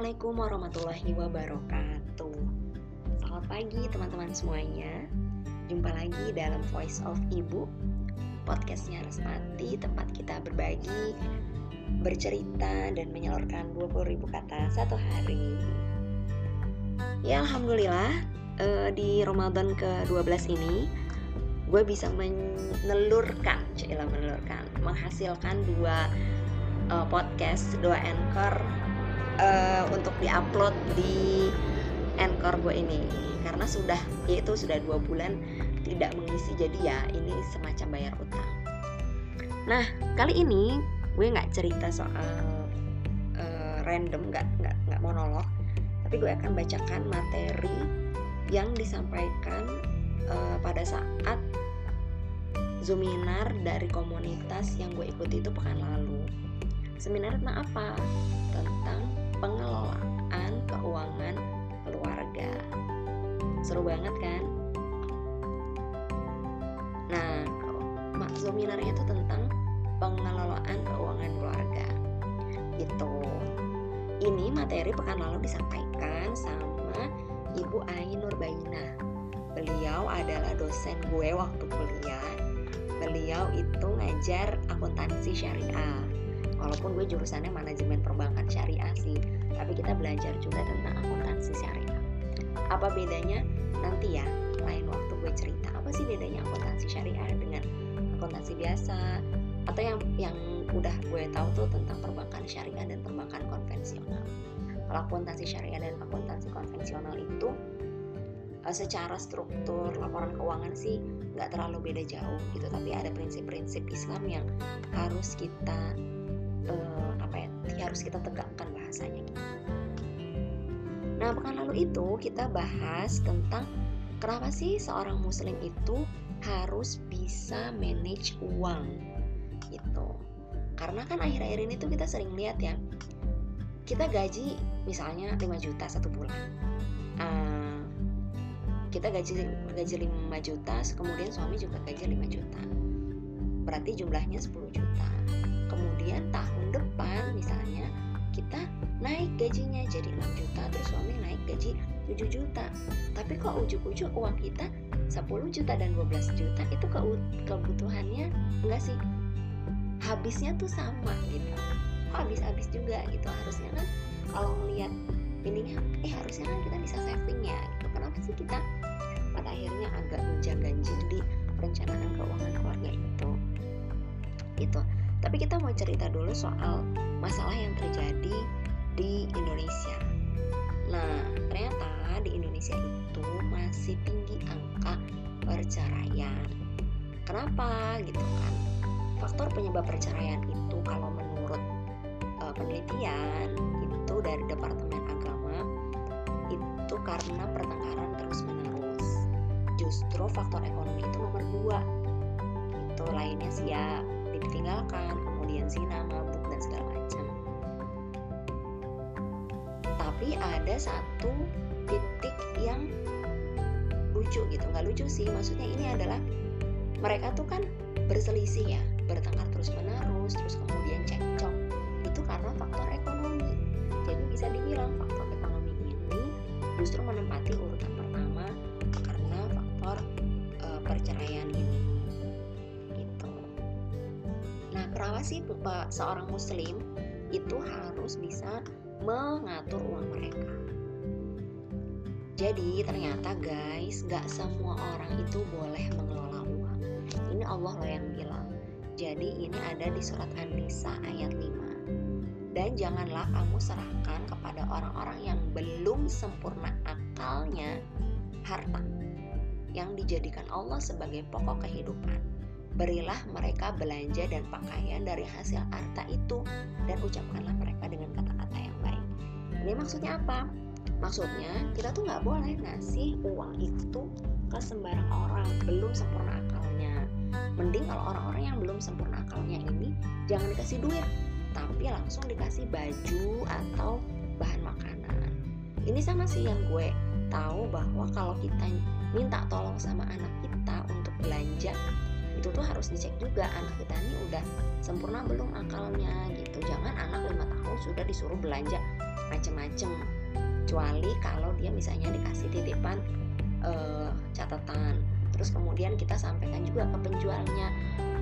Assalamualaikum warahmatullahi wabarakatuh. Selamat pagi teman-teman semuanya. Jumpa lagi dalam Voice of Ibu Podcastnya Resmati Tempat kita berbagi Bercerita dan menyalurkan 20 ribu kata satu hari. Ya Alhamdulillah eh, Di Ramadan ke-12 ini Gue bisa menelurkan Cila menelurkan Menghasilkan dua uh, podcast dua anchor uh, untuk diupload di anchor gue ini karena sudah yaitu sudah dua bulan tidak mengisi jadi ya ini semacam bayar utang nah kali ini gue nggak cerita soal uh, random nggak nggak nggak monolog tapi gue akan bacakan materi yang disampaikan uh, pada saat Zoominar dari komunitas yang gue ikuti itu pekan lalu. Seminar tentang apa? Tentang pengelolaan keuangan keluarga. Seru banget kan? Nah, seminarnya itu tentang pengelolaan keuangan keluarga. Itu. Ini materi pekan lalu disampaikan sama Ibu Ainur Baina. Beliau adalah dosen gue waktu kuliah. Beliau itu ngajar akuntansi syariah walaupun gue jurusannya manajemen perbankan syariah sih tapi kita belajar juga tentang akuntansi syariah. Apa bedanya? Nanti ya lain waktu gue cerita. Apa sih bedanya akuntansi syariah dengan akuntansi biasa? Atau yang yang udah gue tahu tuh tentang perbankan syariah dan perbankan konvensional. Kalau akuntansi syariah dan akuntansi konvensional itu eh, secara struktur laporan keuangan sih nggak terlalu beda jauh gitu. Tapi ada prinsip-prinsip Islam yang harus kita uh, apa ya harus kita tegakkan bahasanya gitu. Nah pekan lalu itu kita bahas tentang kenapa sih seorang muslim itu harus bisa manage uang gitu. Karena kan akhir-akhir ini tuh kita sering lihat ya kita gaji misalnya 5 juta satu bulan. Uh, kita gaji gaji 5 juta, kemudian suami juga gaji 5 juta. Berarti jumlahnya 10 juta kemudian tahun depan misalnya kita naik gajinya jadi 6 juta terus suami naik gaji 7 juta. Tapi kok ujuk-ujuk uang kita 10 juta dan 12 juta itu ke kebutuhannya enggak sih? Habisnya tuh sama gitu. Kok habis-habis juga gitu? Harusnya kan kalau melihat ininya eh harusnya kan kita bisa saving ya. Gitu. kenapa sih kita pada akhirnya agak gonjang-ganjing di perencanaan keuangan keluarga itu? Gitu tapi kita mau cerita dulu soal masalah yang terjadi di Indonesia. Nah, ternyata di Indonesia itu masih tinggi angka perceraian. Kenapa gitu kan? Faktor penyebab perceraian itu kalau menurut uh, penelitian itu dari Departemen Agama itu karena pertengkaran terus-menerus. Justru faktor ekonomi itu nomor dua. Itu lainnya sih ya ditinggalkan kemudian zina mabuk dan segala macam. Tapi ada satu titik yang lucu gitu nggak lucu sih maksudnya ini adalah mereka tuh kan berselisih ya bertengkar terus menerus terus kemudian cekcok itu karena faktor ekonomi. Jadi bisa dibilang faktor ekonomi ini justru menempati kenapa sih seorang muslim itu harus bisa mengatur uang mereka? Jadi ternyata guys gak semua orang itu boleh mengelola uang. Ini Allah loh yang bilang. Jadi ini ada di surat An-Nisa ayat 5 dan janganlah kamu serahkan kepada orang-orang yang belum sempurna akalnya harta yang dijadikan Allah sebagai pokok kehidupan Berilah mereka belanja dan pakaian dari hasil harta itu dan ucapkanlah mereka dengan kata-kata yang baik. Ini maksudnya apa? Maksudnya kita tuh nggak boleh ngasih uang itu ke sembarang orang belum sempurna akalnya. Mending kalau orang-orang yang belum sempurna akalnya ini jangan dikasih duit, tapi langsung dikasih baju atau bahan makanan. Ini sama sih yang gue tahu bahwa kalau kita minta tolong sama anak kita untuk belanja itu tuh harus dicek juga anak kita ini udah sempurna belum akalnya gitu. Jangan anak lima tahun sudah disuruh belanja macem-macem kecuali kalau dia misalnya dikasih titipan uh, catatan. Terus kemudian kita sampaikan juga ke penjualnya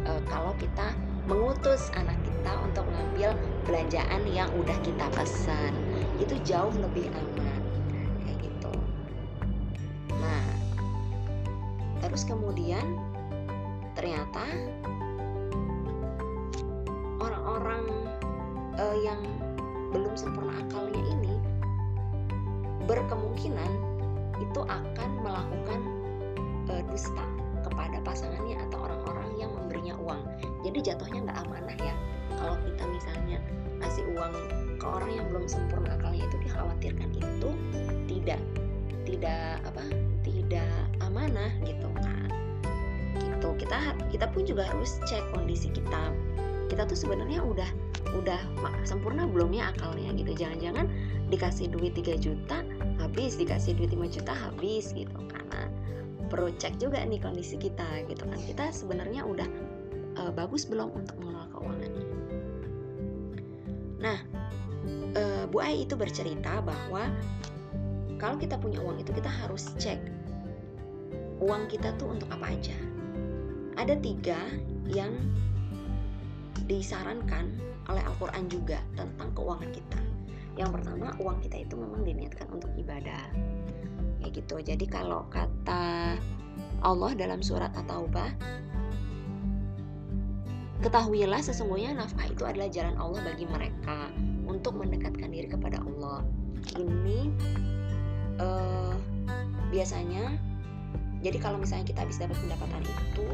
uh, kalau kita mengutus anak kita untuk mengambil belanjaan yang udah kita pesan itu jauh lebih aman. Kayak gitu. Nah terus kemudian ternyata orang-orang uh, yang belum sempurna akalnya ini berkemungkinan itu akan melakukan uh, dusta kepada pasangannya atau orang-orang yang memberinya uang. Jadi jatuhnya nggak amanah ya. Kalau kita misalnya kasih uang ke orang yang belum sempurna akalnya itu dikhawatirkan itu tidak tidak apa tidak amanah gitu kan gitu. Kita kita pun juga harus cek kondisi kita. Kita tuh sebenarnya udah udah sempurna belum ya akalnya gitu. Jangan-jangan dikasih duit 3 juta habis. Dikasih duit 5 juta habis gitu. Karena perlu cek juga nih kondisi kita gitu kan. Kita sebenarnya udah uh, bagus belum untuk mengelola keuangannya nah uh, Bu Ai itu bercerita bahwa kalau kita punya uang itu kita harus cek uang kita tuh untuk apa aja ada tiga yang disarankan oleh Al-Quran juga tentang keuangan kita. Yang pertama, uang kita itu memang diniatkan untuk ibadah. Ya gitu. Jadi kalau kata Allah dalam surat At-Taubah, ketahuilah sesungguhnya nafkah itu adalah jalan Allah bagi mereka untuk mendekatkan diri kepada Allah. Ini uh, biasanya jadi kalau misalnya kita habis dapat pendapatan itu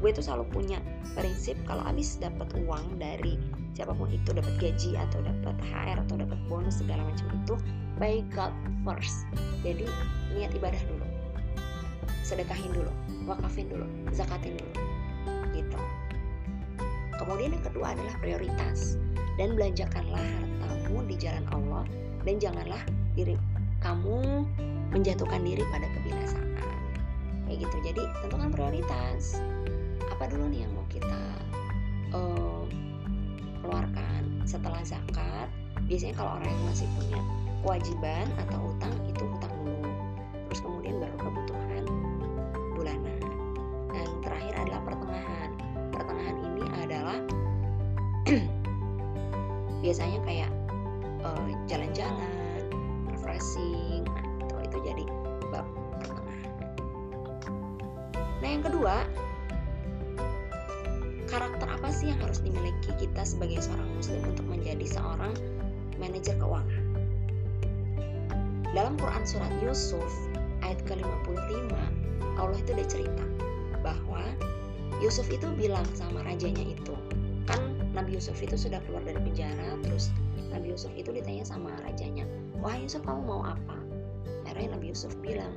gue tuh selalu punya prinsip kalau habis dapat uang dari siapa pun itu dapat gaji atau dapat HR atau dapat bonus segala macam itu by God first. Jadi niat ibadah dulu. Sedekahin dulu wakafin dulu zakatin dulu gitu. Kemudian yang kedua adalah prioritas. Dan belanjakanlah hartamu di jalan Allah dan janganlah diri kamu menjatuhkan diri pada kebinasaan. Kayak gitu. Jadi tentukan prioritas apa dulu nih yang mau kita uh, keluarkan? Setelah zakat biasanya kalau orang yang masih punya kewajiban atau utang itu utang dulu. Terus kemudian baru kebutuhan bulanan. Dan terakhir adalah pertengahan. Pertengahan ini adalah biasanya kayak uh, jalan-jalan refreshing nah itu jadi bab Nah, yang kedua, apa sih yang harus dimiliki kita sebagai seorang muslim untuk menjadi seorang manajer keuangan? Dalam Quran surat Yusuf ayat ke-55, Allah itu udah cerita bahwa Yusuf itu bilang sama rajanya itu, kan Nabi Yusuf itu sudah keluar dari penjara, terus Nabi Yusuf itu ditanya sama rajanya, wah Yusuf kamu mau apa? Akhirnya Nabi Yusuf bilang,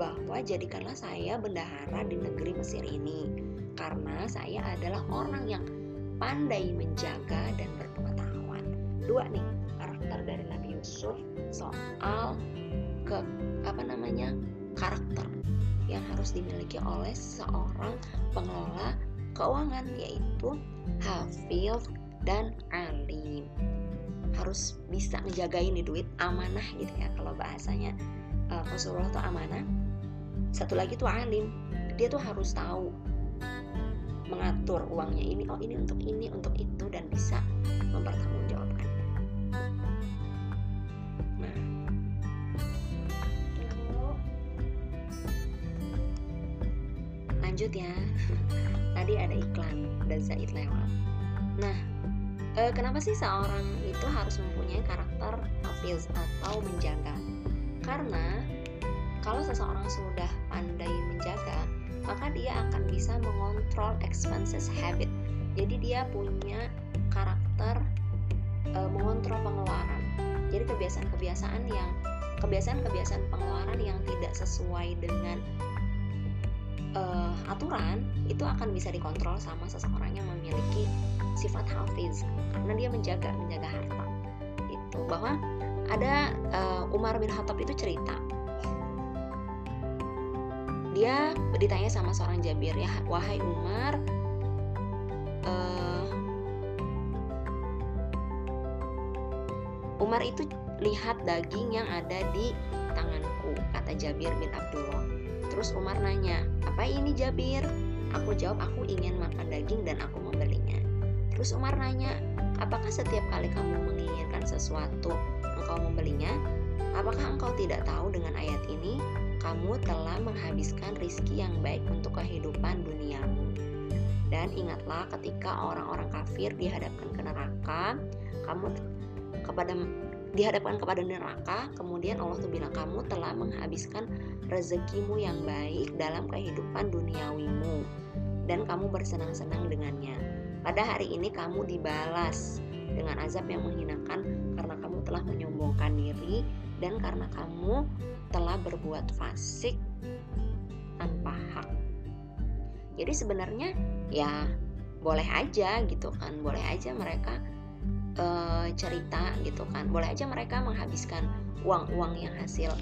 bahwa jadikanlah saya bendahara di negeri Mesir ini karena saya adalah orang yang pandai menjaga dan berpengetahuan. Dua nih karakter dari Nabi Yusuf soal ke apa namanya karakter yang harus dimiliki oleh seorang pengelola keuangan yaitu hafiz dan alim. Harus bisa menjaga ini duit amanah gitu ya kalau bahasanya uh, Rasulullah itu amanah. Satu lagi tuh alim. Dia tuh harus tahu mengatur uangnya ini oh ini untuk ini untuk itu dan bisa mempertanggungjawabkan. Nah. Lanjut ya. Tadi ada iklan dan Zaid lewat. Nah eh, kenapa sih seorang itu harus mempunyai karakter hafiz atau menjaga? Karena kalau seseorang sudah pandai menjaga, maka dia akan bisa mengontrol expenses habit. Jadi dia punya karakter e, mengontrol pengeluaran. Jadi kebiasaan-kebiasaan yang kebiasaan-kebiasaan pengeluaran yang tidak sesuai dengan e, aturan itu akan bisa dikontrol sama seseorang yang memiliki sifat hafiz karena dia menjaga menjaga harta. Itu bahwa ada uh, Umar bin Khattab itu cerita dia ditanya sama seorang Jabir ya wahai Umar uh, Umar itu lihat daging yang ada di tanganku kata Jabir bin Abdullah. Terus Umar nanya apa ini Jabir? Aku jawab aku ingin makan daging dan aku membelinya terus Umar nanya apakah setiap kali kamu menginginkan sesuatu engkau membelinya? Apakah engkau tidak tahu dengan ayat ini kamu telah menghabiskan rizki yang baik untuk kehidupan duniamu dan ingatlah ketika orang-orang kafir dihadapkan ke neraka kamu kepada dihadapkan kepada neraka kemudian Allah tuh bilang kamu telah menghabiskan rezekimu yang baik dalam kehidupan duniawimu dan kamu bersenang-senang dengannya. Pada hari ini kamu dibalas dengan azab yang menghinakan karena kamu telah menyombongkan diri dan karena kamu telah berbuat fasik tanpa hak. Jadi sebenarnya ya boleh aja gitu kan boleh aja mereka uh, cerita gitu kan. Boleh aja mereka menghabiskan uang-uang yang hasil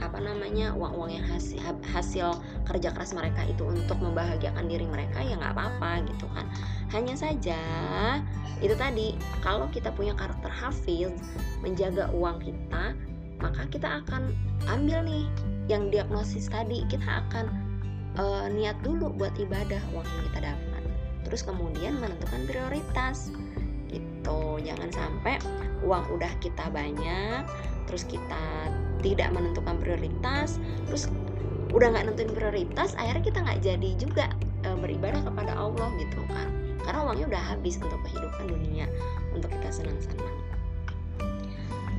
apa namanya uang-uang yang hasil hasil kerja keras mereka itu untuk membahagiakan diri mereka ya nggak apa-apa gitu kan. Hanya saja itu tadi kalau kita punya karakter hafiz menjaga uang kita maka kita akan ambil nih yang diagnosis tadi kita akan uh, niat dulu buat ibadah uang yang kita dapat. Terus kemudian menentukan prioritas gitu. Jangan sampai uang udah kita banyak terus kita tidak menentukan prioritas terus udah nggak nentuin prioritas akhirnya kita nggak jadi juga e, beribadah kepada Allah gitu kan. Karena uangnya udah habis untuk kehidupan dunia untuk kita senang-senang.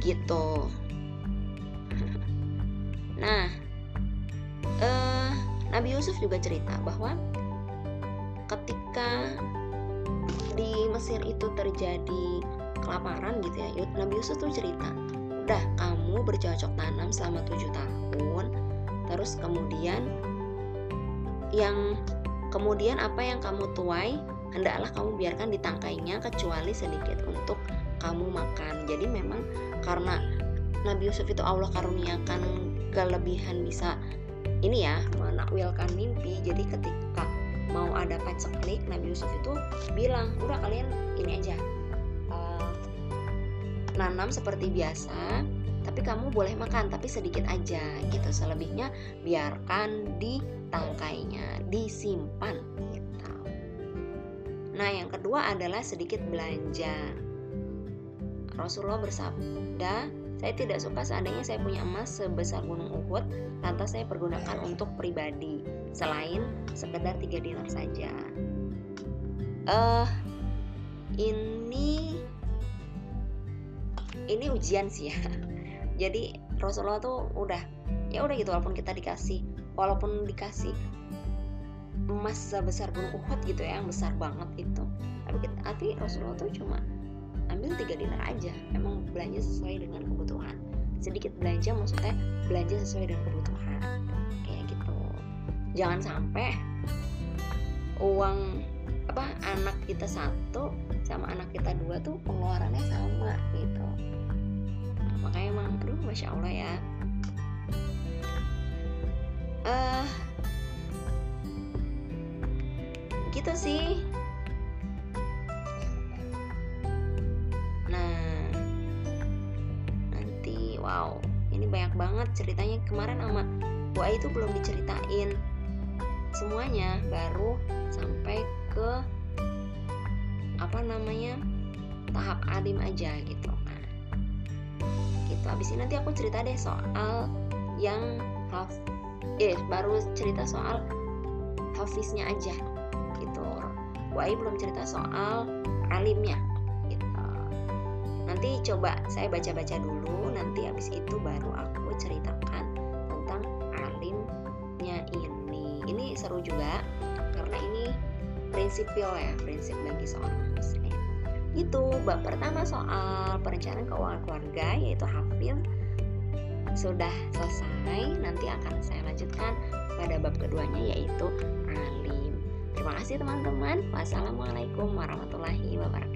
Gitu. Nah eh Nabi Yusuf juga cerita bahwa ketika di Mesir itu terjadi kelaparan gitu ya Nabi Yusuf tuh cerita udah kamu bercocok tanam selama tujuh tahun terus kemudian yang kemudian apa yang kamu tuai hendaklah kamu biarkan di tangkainya kecuali sedikit untuk kamu makan. Jadi memang karena Nabi Yusuf itu Allah karuniakan kelebihan bisa ini ya menakwilkan mimpi. Jadi ketika mau ada paceklik Nabi Yusuf itu bilang udah kalian ini aja uh, nanam seperti biasa tapi kamu boleh makan tapi sedikit aja gitu selebihnya biarkan di tangkainya disimpan gitu nah yang kedua adalah sedikit belanja Rasulullah bersabda saya tidak suka seandainya saya punya emas sebesar gunung Uhud, lantas saya pergunakan untuk pribadi, selain sekedar tiga dinar saja. Eh, uh, ini ini ujian sih ya. Jadi Rasulullah tuh udah ya udah gitu walaupun kita dikasih walaupun dikasih emas sebesar gunung Uhud gitu ya yang besar banget itu. Tapi tapi Rasulullah tuh cuma ambil tiga dinar aja. Emang belanja sesuai dengan kebutuhan. Sedikit belanja maksudnya belanja sesuai dengan kebutuhan. Kayak gitu. Jangan sampai uang apa anak kita satu sama anak kita dua tuh pengeluarannya sama gitu makanya emang aduh masya allah ya. Eh uh, gitu sih. Banyak banget ceritanya. Kemarin sama Bu itu belum diceritain semuanya. Baru sampai ke apa namanya tahap alim aja gitu. nah gitu abis ini nanti aku cerita deh soal yang haf eh baru cerita soal hafiznya aja gitu. Bu belum cerita soal alimnya nanti coba saya baca-baca dulu nanti habis itu baru aku ceritakan tentang alimnya ini. Ini seru juga karena ini prinsipil ya prinsip bagi seorang muslim itu bab pertama soal perencanaan keuangan keluarga yaitu hafil sudah selesai. Nanti akan saya lanjutkan pada bab keduanya yaitu alim. Terima kasih teman-teman. Wassalamualaikum warahmatullahi wabarakatuh